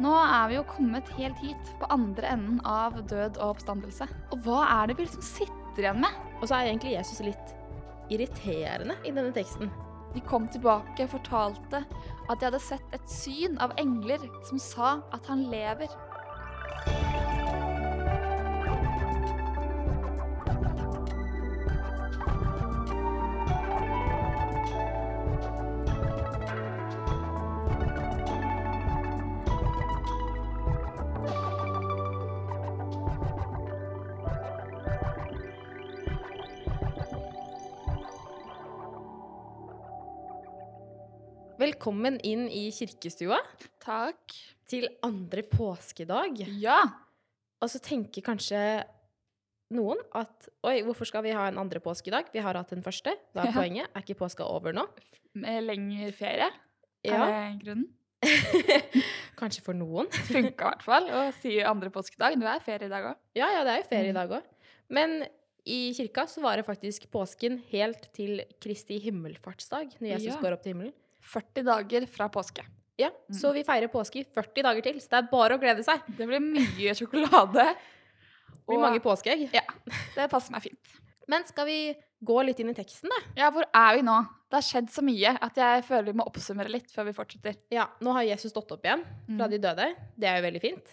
Nå er vi jo kommet helt hit, på andre enden av død og oppstandelse. Og hva er det vi liksom sitter igjen med? Og så er egentlig Jesus litt irriterende i denne teksten. De kom tilbake og fortalte at de hadde sett et syn av engler som sa at han lever. Velkommen inn i kirkestua Takk. til andre påskedag. Ja. Og så tenker kanskje noen at oi, hvorfor skal vi ha en andre påskedag? Vi har hatt den første. Hva er Ja. poenget? Er ikke påska over nå? Med lengre ferie. Ja, Er det grunnen? kanskje for noen. Funka i hvert fall å si andre påskedag. Det er ferie i dag òg. Ja, ja, det er jo ferie i Mm. dag òg. Men i kirka så det faktisk påsken helt til Kristi himmelfartsdag, når Jesus Ja. går opp til himmelen. 40 dager fra påske. Ja, Mm. Så vi feirer påske i 40 dager til, så det er bare å glede seg. Det blir mye sjokolade. Det blir mange påskeegg. det passer meg fint. Men skal vi gå litt inn i teksten, da? Ja, hvor er vi nå? Det har skjedd så mye at jeg føler vi må oppsummere litt før vi fortsetter. Ja, nå har Jesus stått opp igjen fra Mm. de døde. Det er jo veldig fint.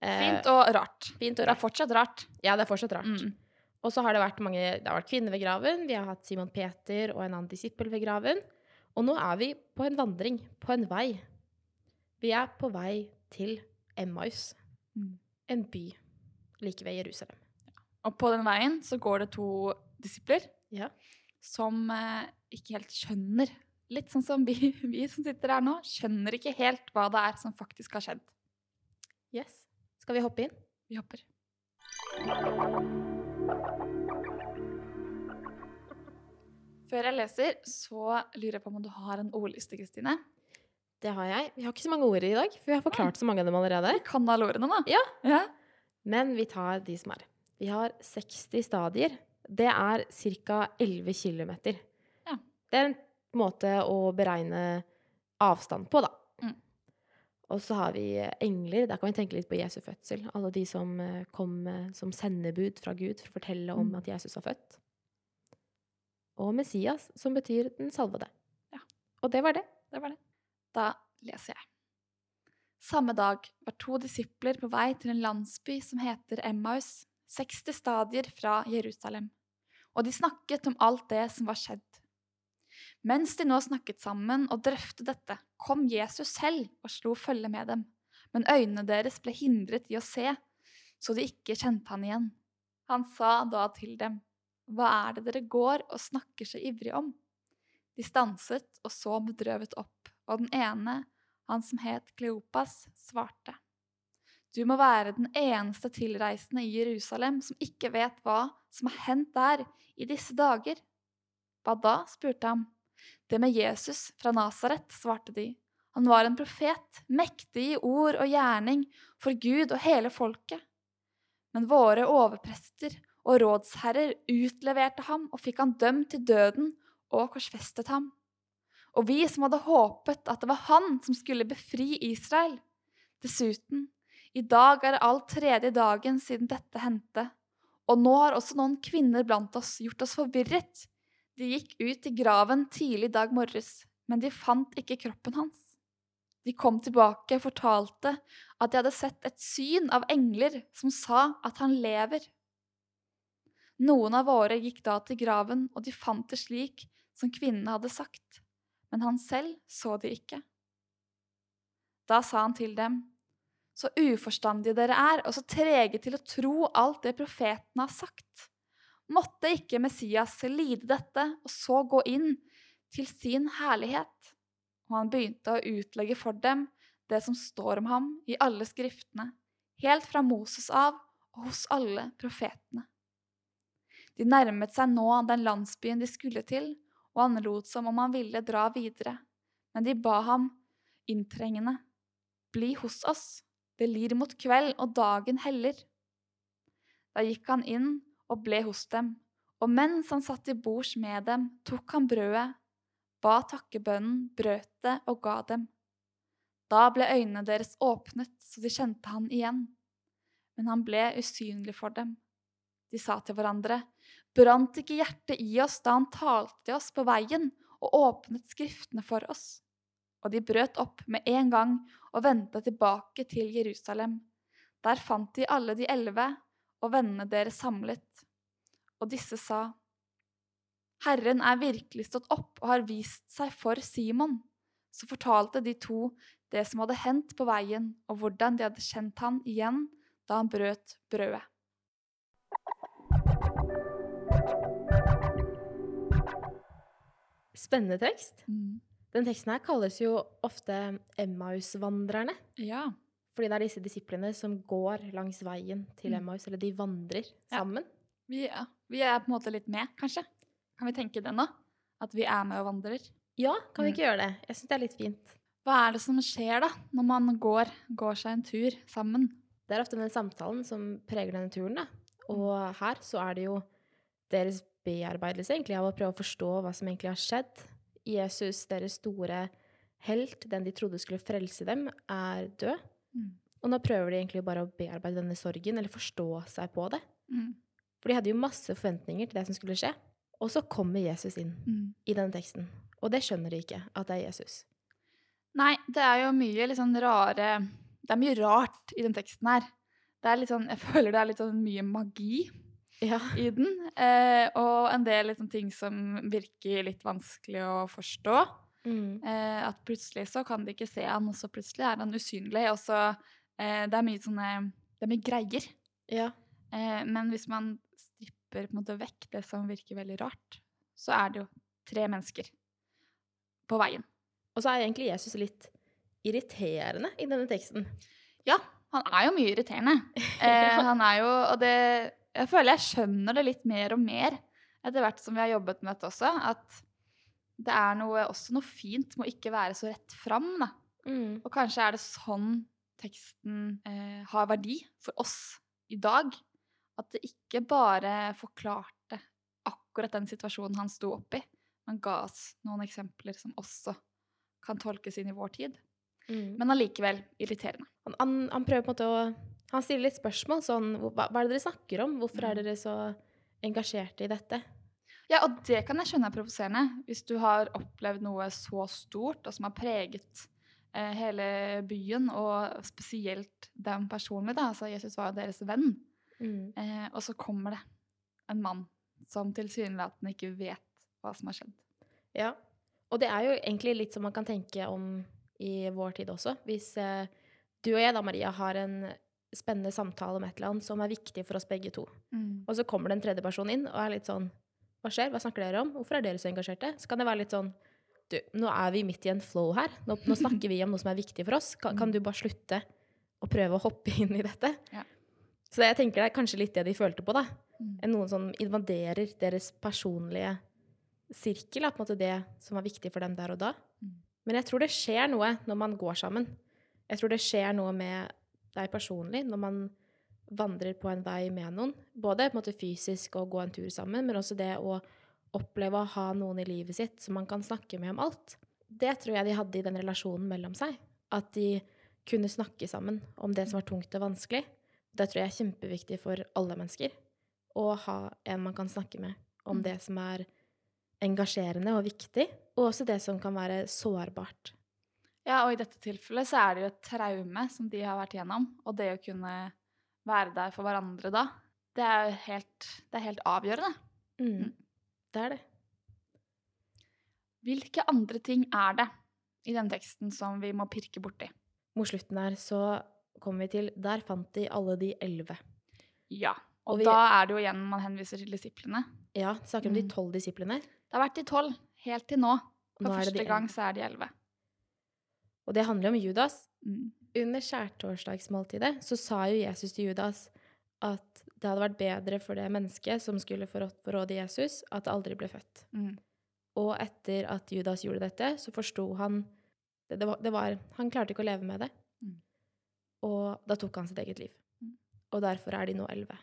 Eh, Fint og rart. fint og Det er fortsatt rart. Ja, det er fortsatt rart. Mm. Og så har det vært mange Det har vært kvinner ved graven. Vi har hatt Simon Peter og en annen disippel ved graven. Og nå er vi på en vandring, på en vei. Vi er på vei til Emmaus, Mm. en by like ved Jerusalem. Og på den veien så går det to disipler Ja. som eh, ikke helt skjønner Litt sånn som vi, vi som sitter her nå, skjønner ikke helt hva det er som faktisk har skjedd. Yes. Skal vi hoppe inn? Vi hopper. Før jeg leser, så lurer jeg på om du har en ordliste, Kristine. Det har jeg. Vi har ikke så mange ord i dag, for vi har forklart så mange av dem allerede. Vi kan alle ordene, da. Ja. ja. Men vi tar de som er. Vi har 60 stadier. Det er ca. 11 km. Ja. Det er en måte å beregne avstand på, da. Mm. Og så har vi engler. Der kan vi tenke litt på Jesu fødsel. Alle de som eh, kom eh, som sendebud fra Gud for å fortelle om Mm. at Jesus var født. Og Messias, som betyr den salvede. Ja. Og det var det. Det var det. Da leser jeg. Samme dag var to disipler på vei til en landsby som heter Emmaus, 60 stadier fra Jerusalem, og de snakket om alt det som var skjedd. Mens de nå snakket sammen og drøftet dette, kom Jesus selv og slo følge med dem, men øynene deres ble hindret i å se, så de ikke kjente han igjen. Han sa da til dem, Hva er det dere går og snakker så ivrig om? De stanset og så bedrøvet opp, og den ene, han som het Kleopas, svarte. Du må være den eneste tilreisende i Jerusalem som ikke vet hva som har hendt der i disse dager. Hva da? spurte han. Det med Jesus fra Nasaret, svarte de. Han var en profet, mektig i ord og gjerning for Gud og hele folket. Men våre overprester og rådsherrer utleverte ham og fikk han dømt til døden og korsfestet ham. Og vi som hadde håpet at det var han som skulle befri Israel. Dessuten, i dag er det all tredje dagen siden dette hendte, og nå har også noen kvinner blant oss gjort oss forvirret. De gikk ut i graven tidlig i dag morges, men de fant ikke kroppen hans. De kom tilbake og fortalte at de hadde sett et syn av engler som sa at han lever. Noen av våre gikk da til graven, og de fant det slik som kvinnene hadde sagt, men han selv så de ikke. Da sa han til dem, så uforstandige dere er, og så trege til å tro alt det profetene har sagt. Måtte ikke Messias lide dette, og så gå inn til sin herlighet? Og han begynte å utlegge for dem det som står om ham i alle skriftene, helt fra Moses av og hos alle profetene. De nærmet seg nå den landsbyen de skulle til, og han lot som om han ville dra videre, men de ba ham inntrengende, bli hos oss, det lir mot kveld og dagen heller. Da gikk han inn og ble hos dem, og mens han satt til bords med dem, tok han brødet, ba takkebønnen, brøt det og ga dem. Da ble øynene deres åpnet, så de kjente han igjen. Men han ble usynlig for dem. De sa til hverandre, brant ikke hjertet i oss da han talte oss på veien og åpnet skriftene for oss? Og de brøt opp med en gang og vendte tilbake til Jerusalem. Der fant de alle de elleve og vennene deres samlet. Og disse sa, Herren er virkelig stått opp og har vist seg for Simon. Så fortalte de to det som hadde hendt på veien, og hvordan de hadde kjent han igjen da han brøt brødet. Spennende tekst. Den teksten her kalles jo ofte Emmaus-vandrerne. Ja. Fordi det er disse disiplene som går langs veien til Mm. Emmaus, eller de vandrer Ja. sammen. Vi, ja. vi er på en måte litt med, kanskje. Kan vi tenke det nå? At vi er med og vandrer. Ja, kan vi Mm. ikke gjøre det? Jeg syns det er litt fint. Hva er det som skjer da, når man går, går seg en tur sammen? Det er ofte den samtalen som preger denne turen, da. Og her så er det jo deres bearbeidelse egentlig av å prøve å forstå hva som egentlig har skjedd. Jesus, deres store helt, den de trodde skulle frelse dem, er død. Mm. Og nå prøver de egentlig bare å bearbeide denne sorgen, eller forstå seg på det. Mm. For de hadde jo masse forventninger til det som skulle skje. Og så kommer Jesus inn Mm. i denne teksten. Og det skjønner de ikke, at det er Jesus. Nei, det er jo mye sånn rare Det er mye rart i den teksten her. Det er litt sånn, jeg føler det er litt sånn mye magi Ja. i den. Eh, og en del liksom ting som virker litt vanskelig å forstå. Mm. Eh, at plutselig så kan de ikke se han, og så plutselig er han usynlig. Og så eh, Det er mye sånne Det er mye greier. ja. Eh, men hvis man stripper på en måte vekk det som virker veldig rart, så er det jo tre mennesker på veien. Og så er egentlig Jesus litt irriterende i denne teksten. Ja, han er jo mye irriterende. Eh, han er jo Og det Jeg føler jeg skjønner det litt mer og mer etter hvert som vi har jobbet med dette også, at det er noe, også noe fint med å ikke være så rett fram, da. Mm. Og kanskje er det sånn teksten eh, har verdi for oss i dag. At det ikke bare forklarte akkurat den situasjonen han sto oppi, men ga oss noen eksempler som også kan tolkes inn i vår tid. Mm. Men allikevel irriterende. Han, han, han prøver på en måte å Han stiller litt spørsmål sånn Hva, hva er det dere snakker om? Hvorfor er Mm. dere så engasjerte i dette? Ja, og det kan jeg skjønne er provoserende. Hvis du har opplevd noe så stort, og som har preget eh, hele byen, og spesielt dem personlig, da. Altså, Jesus var jo deres venn. Mm. Eh, og så kommer det en mann som tilsynelatende ikke vet hva som har skjedd. Ja. Og det er jo egentlig litt som man kan tenke om i vår tid også. Hvis eh, du og jeg da, Maria, har en spennende samtale om et eller annet som er viktig for oss begge to, og så kommer det en tredje person inn og er litt sånn Hva skjer? Hva snakker dere om? Hvorfor er dere så engasjerte? Så kan det være litt sånn Du, nå er vi midt i en flow her. Nå, nå snakker vi om noe som er viktig for oss. Kan, kan du bare slutte å prøve å hoppe inn i dette? Ja. Så jeg tenker det er kanskje litt det de følte på, da. Mm. noen som invaderer deres personlige sirkel, da, på en måte det som var viktig for dem der og da. Mm. Men jeg tror det skjer noe når man går sammen. Jeg tror det skjer noe med deg personlig når man vandrer på en vei med noen. Både på en måte fysisk å gå en tur sammen, men også det å oppleve å ha noen i livet sitt som man kan snakke med om alt. Det tror jeg de hadde i den relasjonen mellom seg. At de kunne snakke sammen om det som var tungt og vanskelig. Det tror jeg er kjempeviktig for alle mennesker å ha en man kan snakke med om Mm. det som er engasjerende og viktig, og også det som kan være sårbart. Ja, og i dette tilfellet så er det jo et traume som de har vært gjennom. Og det å kunne være der for hverandre da, det er jo helt, det er helt avgjørende. Mm. Det er det. Hvilke andre ting er det i den teksten som vi må pirke borti? Mot slutten her så kommer vi til Der fant de alle de elleve. Ja. Og, Og vi- da er det jo igjen man henviser til disiplene. Ja, snakker om de Mm. tolv disiplene. Det har vært de tolv helt til nå. For Nå første de gang så er de elleve. Og det handler om Judas. Mm. Under skjærtorsdagsmåltidet så sa jo Jesus til Judas at det hadde vært bedre for det mennesket som skulle forrå- forråde Jesus, at det aldri ble født. Mm. Og etter at Judas gjorde dette, så forsto han det, det, var, det var Han klarte ikke å leve med det. Mm. Og da tok han sitt eget liv. Mm. Og derfor er de nå elleve.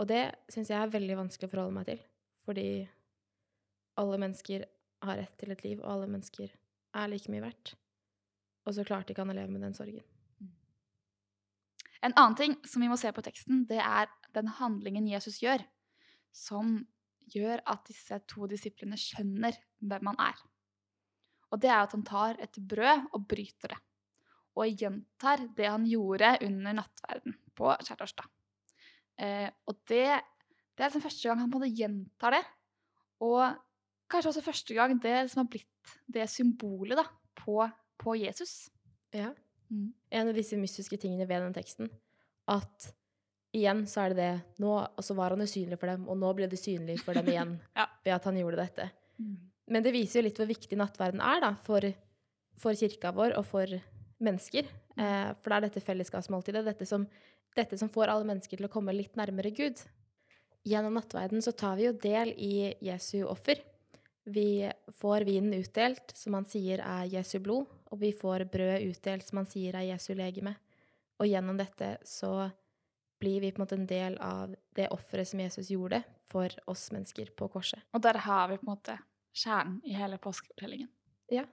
Og det syns jeg er veldig vanskelig å forholde meg til. Fordi alle mennesker har rett til et liv, og alle mennesker er like mye verdt. Og så klarte ikke han å leve med den sorgen. En annen ting som vi må se på teksten, det er den handlingen Jesus gjør, som gjør at disse to disiplene skjønner hvem han er. Og det er at han tar et brød og bryter det. Og gjentar det han gjorde under nattverden på skjærtorsdag. Eh, og det, det er liksom første gang han på en måte gjentar det. Og kanskje også første gang det som har blitt det symbolet da, på, på Jesus. Ja. Mm. En av disse mystiske tingene ved den teksten, at igjen så er det det Nå og så var han usynlig for dem, og nå ble det synlig for dem igjen Ja. ved at han gjorde dette. Mm. Men det viser jo litt hvor viktig nattverden er da, for, for kirka vår og for mennesker. Eh, for det er dette fellesskapsmåltidet, dette som, dette som får alle mennesker til å komme litt nærmere Gud. Gjennom nattverden så tar vi jo del i Jesu offer. Vi får vinen utdelt, som han sier er Jesu blod, og vi får brød utdelt, som han sier er Jesu legeme. Og gjennom dette så blir vi på en måte en del av det offeret som Jesus gjorde for oss mennesker på korset. Og der har vi på en måte kjernen i hele påskefortellingen. Ja.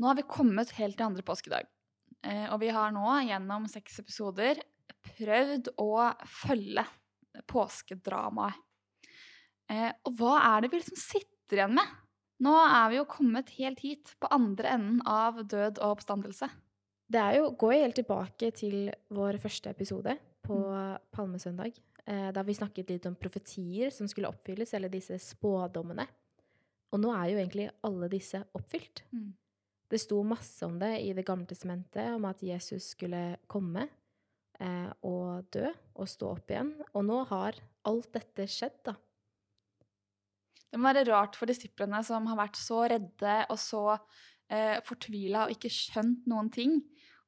Nå har vi kommet helt til andre påskedag. Eh, og vi har nå gjennom seks episoder prøvd å følge påskedramaet. Eh, og hva er det vi liksom sitter igjen med? Nå er vi jo kommet helt hit, på andre enden av død og oppstandelse. Det er jo, går jo helt tilbake til vår første episode på Palmesøndag, eh, da vi snakket litt om profetier som skulle oppfylles, eller disse spådommene. Og nå er jo egentlig alle disse oppfylt. Mm. Det sto masse om det i Det gamle testamentet, om at Jesus skulle komme eh, og dø og stå opp igjen. Og nå har alt dette skjedd, da. Det må være rart for disiplene som har vært så redde og så eh, fortvila og ikke skjønt noen ting.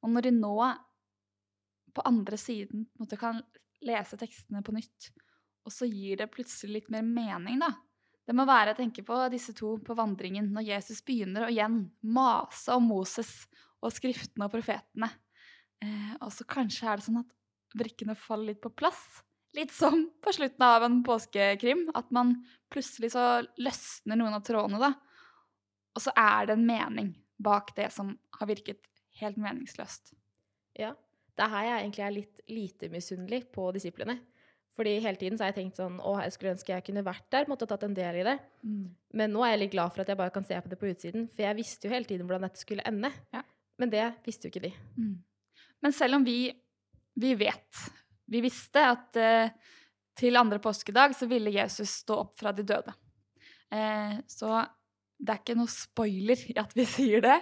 Og når de nå på andre siden måtte, kan lese tekstene på nytt, og så gir det plutselig litt mer mening, da. Det må være å tenke på disse to på vandringen, når Jesus begynner å igjen mase om Moses og skriftene og profetene. Eh, og så kanskje er det sånn at brikkene faller litt på plass. Litt som på slutten av en påskekrim, at man plutselig så løsner noen av trådene, da. Og så er det en mening bak det som har virket helt meningsløst. Ja. Det er her jeg egentlig er litt lite misunnelig på disiplene. Fordi hele tiden så har jeg tenkt sånn Å, jeg skulle ønske jeg kunne vært der, måtte ha tatt en del i det. Men nå er jeg litt glad for at jeg bare kan se på det på utsiden, for jeg visste jo hele tiden hvordan dette skulle ende. Ja. Men det visste jo ikke de. Mm. Men selv om vi, vi vet, vi visste at eh, til andre påskedag så ville Jesus stå opp fra de døde. Eh, så det er ikke noe spoiler i at vi sier det.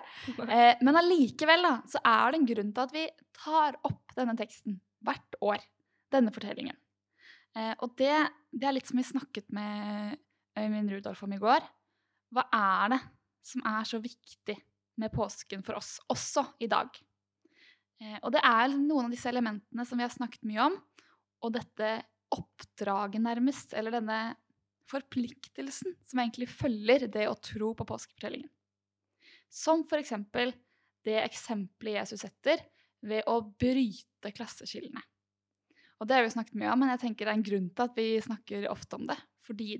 Eh, men allikevel da, så er det en grunn til at vi tar opp denne teksten hvert år. Denne fortellingen. Eh, og det, det er litt som vi snakket med Øyvind Rudolf om i går. Hva er det som er så viktig med påsken for oss, også i dag? Eh, og det er noen av disse elementene som vi har snakket mye om, og dette oppdraget nærmest, eller denne forpliktelsen som egentlig følger det å tro på påskefortellingen. Som for eksempel det eksempelet Jesus setter ved å bryte klasseskillene. Og det har vi snakket mye om, men jeg tenker det er en grunn til at vi snakker ofte om det. Fordi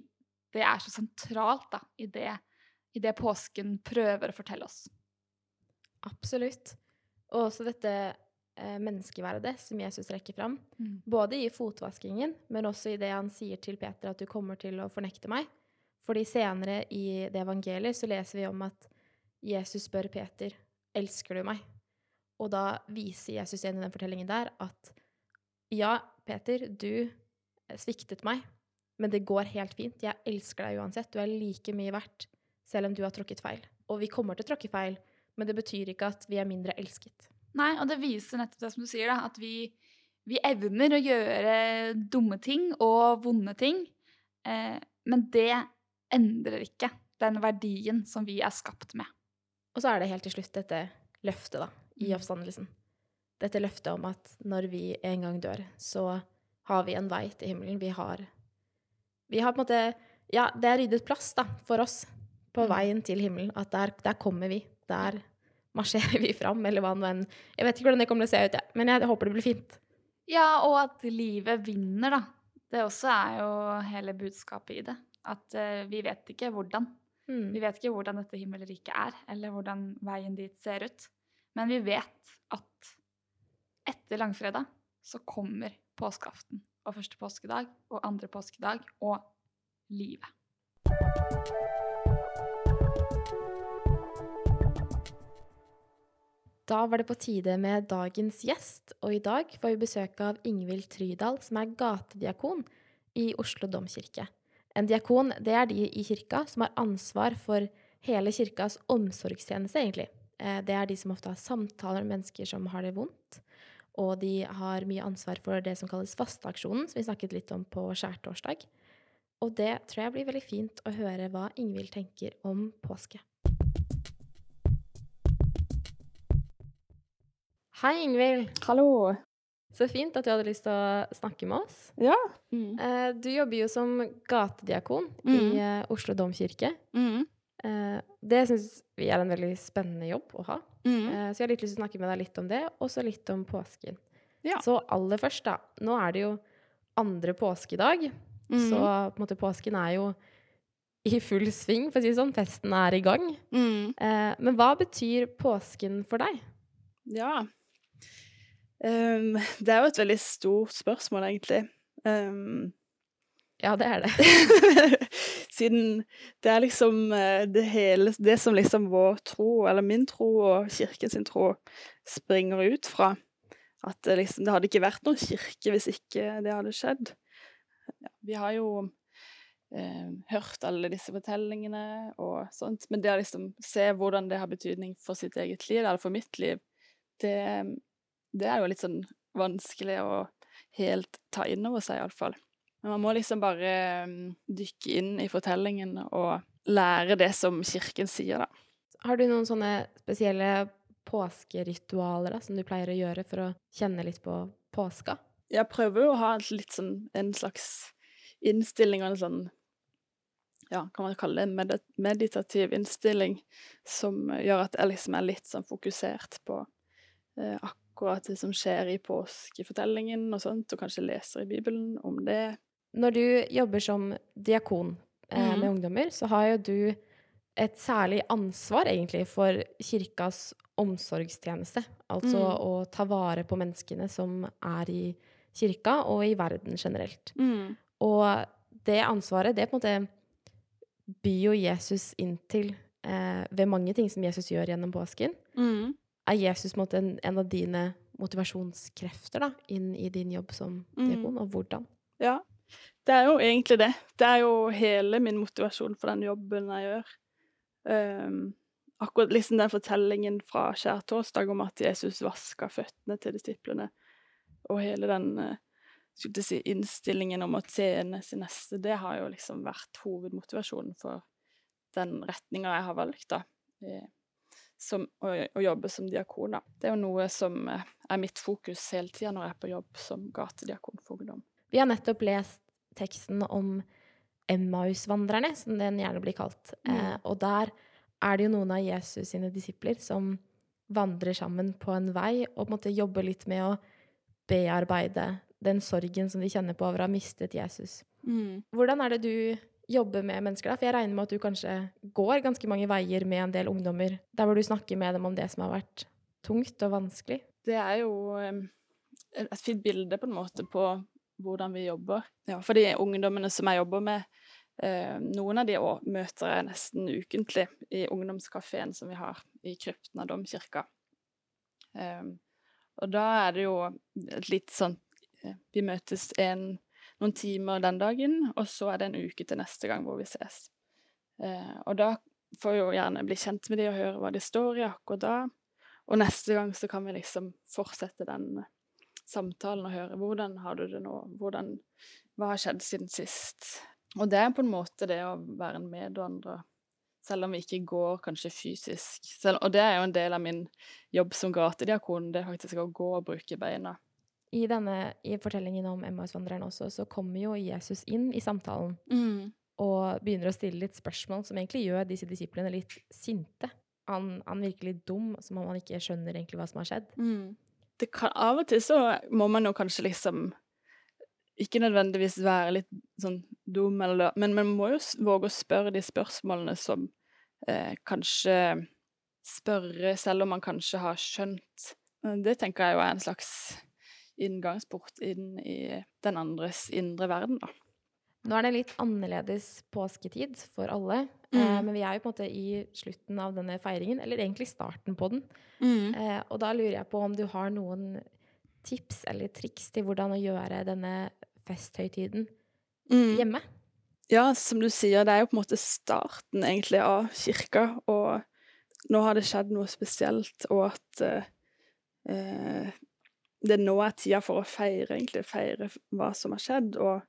det er så sentralt da, i det, i det påsken prøver å fortelle oss. Absolutt. Og også dette eh, menneskeverdet som Jesus trekker fram. Mm. Både i fotvaskingen, men også i det han sier til Peter at du kommer til å fornekte meg. Fordi senere i det evangeliet så leser vi om at Jesus spør Peter, elsker du meg? Og da viser Jesus igjen i den fortellingen der at ja, Peter, du sviktet meg, men det går helt fint. Jeg elsker deg uansett. Du er like mye verdt, selv om du har tråkket feil. Og vi kommer til å tråkke feil, men det betyr ikke at vi er mindre elsket. Nei, og det viser nettopp det som du sier, da, at vi, vi evner å gjøre dumme ting og vonde ting, eh, men det endrer ikke den verdien som vi er skapt med. Og så er det helt til slutt dette løftet da, i Mm. oppstandelsen. Dette løftet om at når vi en gang dør, så har vi en vei til himmelen. Vi har, vi har på en måte Ja, det er ryddet plass da, for oss på Mm. veien til himmelen. At der, der kommer vi. Der marsjerer vi fram, eller hva nå enn Jeg vet ikke hvordan det kommer til å se ut, ja. men jeg håper det blir fint. Ja, og at livet vinner, da. Det også er jo hele budskapet i det. At uh, vi vet ikke hvordan. Mm. Vi vet ikke hvordan dette himmelriket er, eller hvordan veien dit ser ut. Men vi vet at etter langfredag så kommer påskeaften og første påskedag og andre påskedag og livet. Da var det på tide med dagens gjest, og i dag får vi besøk av Ingvild Trydal, som er gatediakon i Oslo domkirke. En diakon det er de i kirka som har ansvar for hele kirkas omsorgstjeneste, egentlig. Eh, Det er de som ofte har samtaler med mennesker som har det vondt. Og de har mye ansvar for det som kalles fasteaksjonen, som vi snakket litt om på skjærtorsdag. Og det tror jeg blir veldig fint å høre hva Ingvild tenker om påske. Hei, Ingvild. Hallo. Så fint at du hadde lyst til å snakke med oss. Ja. Mm. Eh, Du jobber jo som gatediakon Mm. i eh, Oslo domkirke. Mm. Eh, Det syns vi er en veldig spennende jobb å ha. Mm. Eh, Så jeg har litt lyst til å snakke med deg litt om det, og så litt om påsken. Ja. Så aller først, da. Nå er det jo andre påskedag, Mm. så på en måte påsken er jo i full sving, for å si det sånn. Festen er i gang. Mm. Eh, Men hva betyr påsken for deg? Ja. Ehm, det er jo et veldig stort spørsmål, egentlig. Um, Ja, det er det. siden det er liksom eh, det hele Det som liksom vår tro, eller min tro og kirken sin tro, springer ut fra. At det liksom Det hadde ikke vært noen kirke hvis ikke det hadde skjedd. Ja, vi har jo eh, hørt alle disse fortellingene og sånt, men det å liksom se hvordan det har betydning for sitt eget liv, eller for mitt liv, det, det er jo litt sånn vanskelig å helt ta inn over seg, iallfall. Men man må liksom bare mm, dykke inn i fortellingen og lære det som kirken sier, da. Har du noen sånne spesielle påskeritualer da, som du pleier å gjøre for å kjenne litt på påska? Jeg prøver jo å ha litt sånn, en slags innstilling og en sånn ja, kan man kalle det en med meditativ innstilling, som gjør at jeg liksom er litt sånn fokusert på eh, akkurat det som skjer i påskefortellingen og sånt, og kanskje leser i Bibelen om det. Når du jobber som diakon eh, Mhm. med ungdommer, så har jo du et særlig ansvar egentlig for kirkas omsorgstjeneste. Altså Mm. å ta vare på menneskene som er i kirka og i verden generelt. Og det ansvaret, det på en måte byr jo Jesus inn til eh, ved mange ting som Jesus gjør gjennom påsken. Er Jesus måtte, en, en, av dine motivasjonskrefter da, inn i din jobb som Mm. diakon, og hvordan? Ja, det er jo egentlig det. Det er jo hele min motivasjon for den jobben jeg gjør. Um, akkurat liksom den fortellingen fra skjærtorsdag om at Jesus vaska føttene til disiplene, og hele den eh, skulle si, innstillingen om å tjene sin neste, det har jo liksom vært hovedmotivasjonen for den retninga jeg har valgt, da. Som, å, å jobbe som diakon, da. Det er jo noe som eh, er mitt fokus hele tida når jeg er på jobb som gatediakon for ungdom. Vi har nettopp lest teksten om Emmausvandrerne, som den gjerne blir kalt. Mm. Eh, og der er det jo noen av Jesus sine disipler som vandrer sammen på en vei og på en måte jobber litt med å bearbeide den sorgen som de kjenner på over å ha mistet Jesus. Hvordan er det du jobber med mennesker da? For jeg regner med at du kanskje går ganske mange veier med en del ungdommer, der hvor du snakker med dem om det som har vært tungt og vanskelig. Det er jo et fint bilde på en måte på hvordan vi jobber. Ja, for de ungdommene som jeg jobber med, eh, noen av de møter jeg nesten ukentlig i ungdomskafeen som vi har i krypten av domkirka. Og da er det jo litt sånn eh, Vi møtes en, noen timer den dagen, og så er det en uke til neste gang hvor vi ses. Eh, og da får vi jo gjerne bli kjent med de og høre hva de står i akkurat da. Og neste gang så kan vi liksom fortsette den eh, samtalen og høre hvordan har du det nå, hvordan, hva har skjedd siden sist. Og det er på en måte det å være en medvandrer, selv om vi ikke går kanskje fysisk. Selv, og det er jo en del av min jobb som gatediakon, det er faktisk å gå og bruke beina. I, denne, I fortellingen om Emmausvandreren også, så kommer jo Jesus inn i samtalen og begynner å stille litt spørsmål som egentlig gjør disse disiplene litt sinte. Han, han virker litt dum, som om han ikke skjønner egentlig hva som har skjedd. Det kan, av og til så må man jo kanskje liksom ikke nødvendigvis være litt sånn dum, eller, men man må jo våge å spørre de spørsmålene som eh, kanskje spørre selv om man kanskje har skjønt. Eh, Det tenker jeg jo er en slags inngangsport inn i den andres indre verden, da. Nå er det litt annerledes påsketid for alle, Mm. eh, men vi er jo på en måte i slutten av denne feiringen, eller egentlig starten på den. Eh, og da lurer jeg på om du har noen tips eller triks til hvordan å gjøre denne festhøytiden Mm. hjemme? Ja, som du sier, det er jo på en måte starten egentlig av kirka, og nå har det skjedd noe spesielt, og at eh, eh, det nå er tida for å feire, egentlig, feire hva som har skjedd, og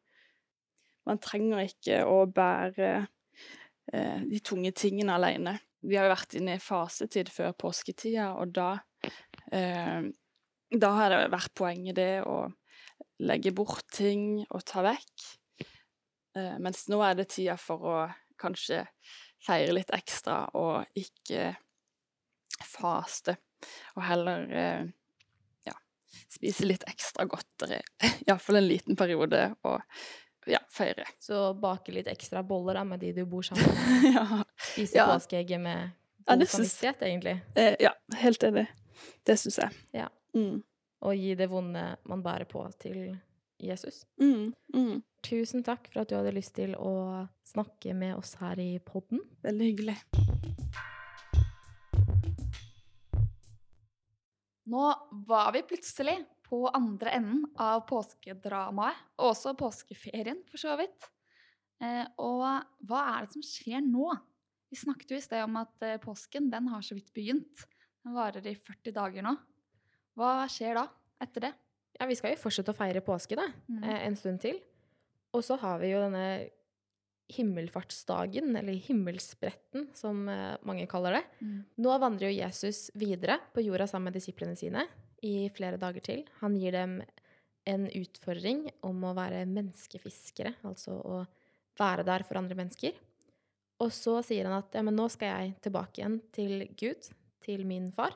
man trenger ikke å bære eh, de tunge tingene alene. Vi har jo vært inne i fasetid før påsketida, og da eh, da har det vært poenget det å legge bort ting og ta vekk. Eh, mens nå er det tida for å kanskje feire litt ekstra og ikke faste. Og heller eh, spise litt ekstra godteri. Iallfall en liten periode, og ja, feire. Så bake litt ekstra boller da, med de du bor sammen med. ja. Spise Ja. påskeegget med god ja, samvittighet, egentlig. Eh, ja, helt enig. Det syns jeg. Ja. Mm. Og gi det vonde man bærer på, til Jesus. Mm. Mm. Tusen takk for at du hadde lyst til å snakke med oss her i podden. Veldig hyggelig. Nå var vi plutselig på andre enden av påskedramaet, og også påskeferien, for så vidt. Eh, og hva er det som skjer nå? Vi snakket jo i sted om at eh, påsken den har så vidt begynt. Den varer i 40 dager nå. Hva skjer da, etter det? Ja, vi skal jo fortsette å feire påske, da. Mm. eh, en stund til. Og så har vi jo denne himmelfartsdagen, eller himmelspretten, som eh, mange kaller det. Mm. Nå vandrer jo Jesus videre på jorda sammen med disiplene sine i flere dager til. Han gir dem en utfordring om å være menneskefiskere, altså å være der for andre mennesker. Og så sier han at ja, men nå skal jeg tilbake igjen til Gud, til min far.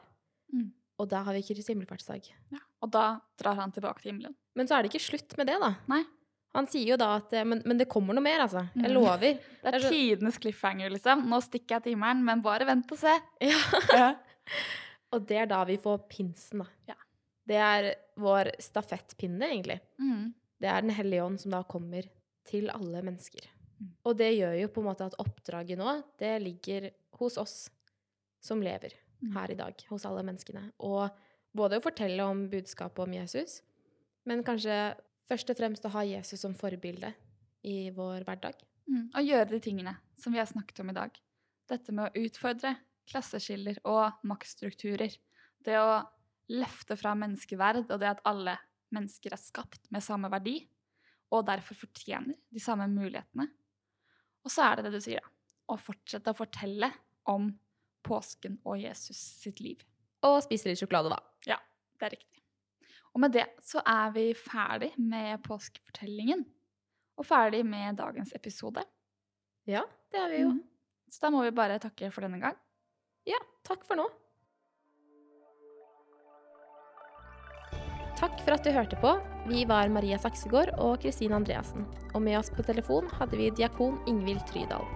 Mm. Og da har vi Kristi himmelfartsdag. Ja. Og da drar han tilbake til himmelen. Men så er det ikke slutt med det, da. Nei. Han sier jo da at eh, men, men det kommer noe mer, altså. Jeg Mm. lover. Det er er tidenes cliffhanger, liksom. Nå stikker jeg til himmelen, men bare vent og se. Ja. Ja. Og det er da vi får pinsen, da. Ja. Det er vår stafettpinne, egentlig. Mm. Det er Den hellige ånd som da kommer til alle mennesker. Mm. Og det gjør jo på en måte at oppdraget nå, det ligger hos oss som lever Mm. her i dag, hos alle menneskene. Og både å fortelle om budskapet om Jesus, men kanskje først og fremst å ha Jesus som forbilde i vår hverdag. Mm, og gjøre de tingene som vi har snakket om i dag. Dette med å utfordre klasseskiller og maktstrukturer. Det å løfte fra menneskeverd og det at alle mennesker er skapt med samme verdi, og derfor fortjener de samme mulighetene. Og så er det det du sier, da. Å fortsette å fortelle om påsken og Jesus sitt liv. Og spise litt sjokolade, da. Ja, det er riktig. Og med det så er vi ferdig med påskefortellingen. Og ferdig med dagens episode. Ja, det er vi jo. Mm. Så da må vi bare takke for denne gang. Ja, takk for nå. Takk for at du hørte på. Vi var Maria Saksegård og Kristine Andreassen. Og med oss på telefon hadde vi diakon Ingvild Trydal.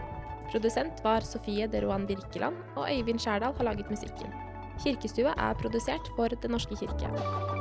Produsent var Sofie Deroan Birkeland, og Øyvind Skjærdal har laget musikken. Kirkestua er produsert for Den norske kirke.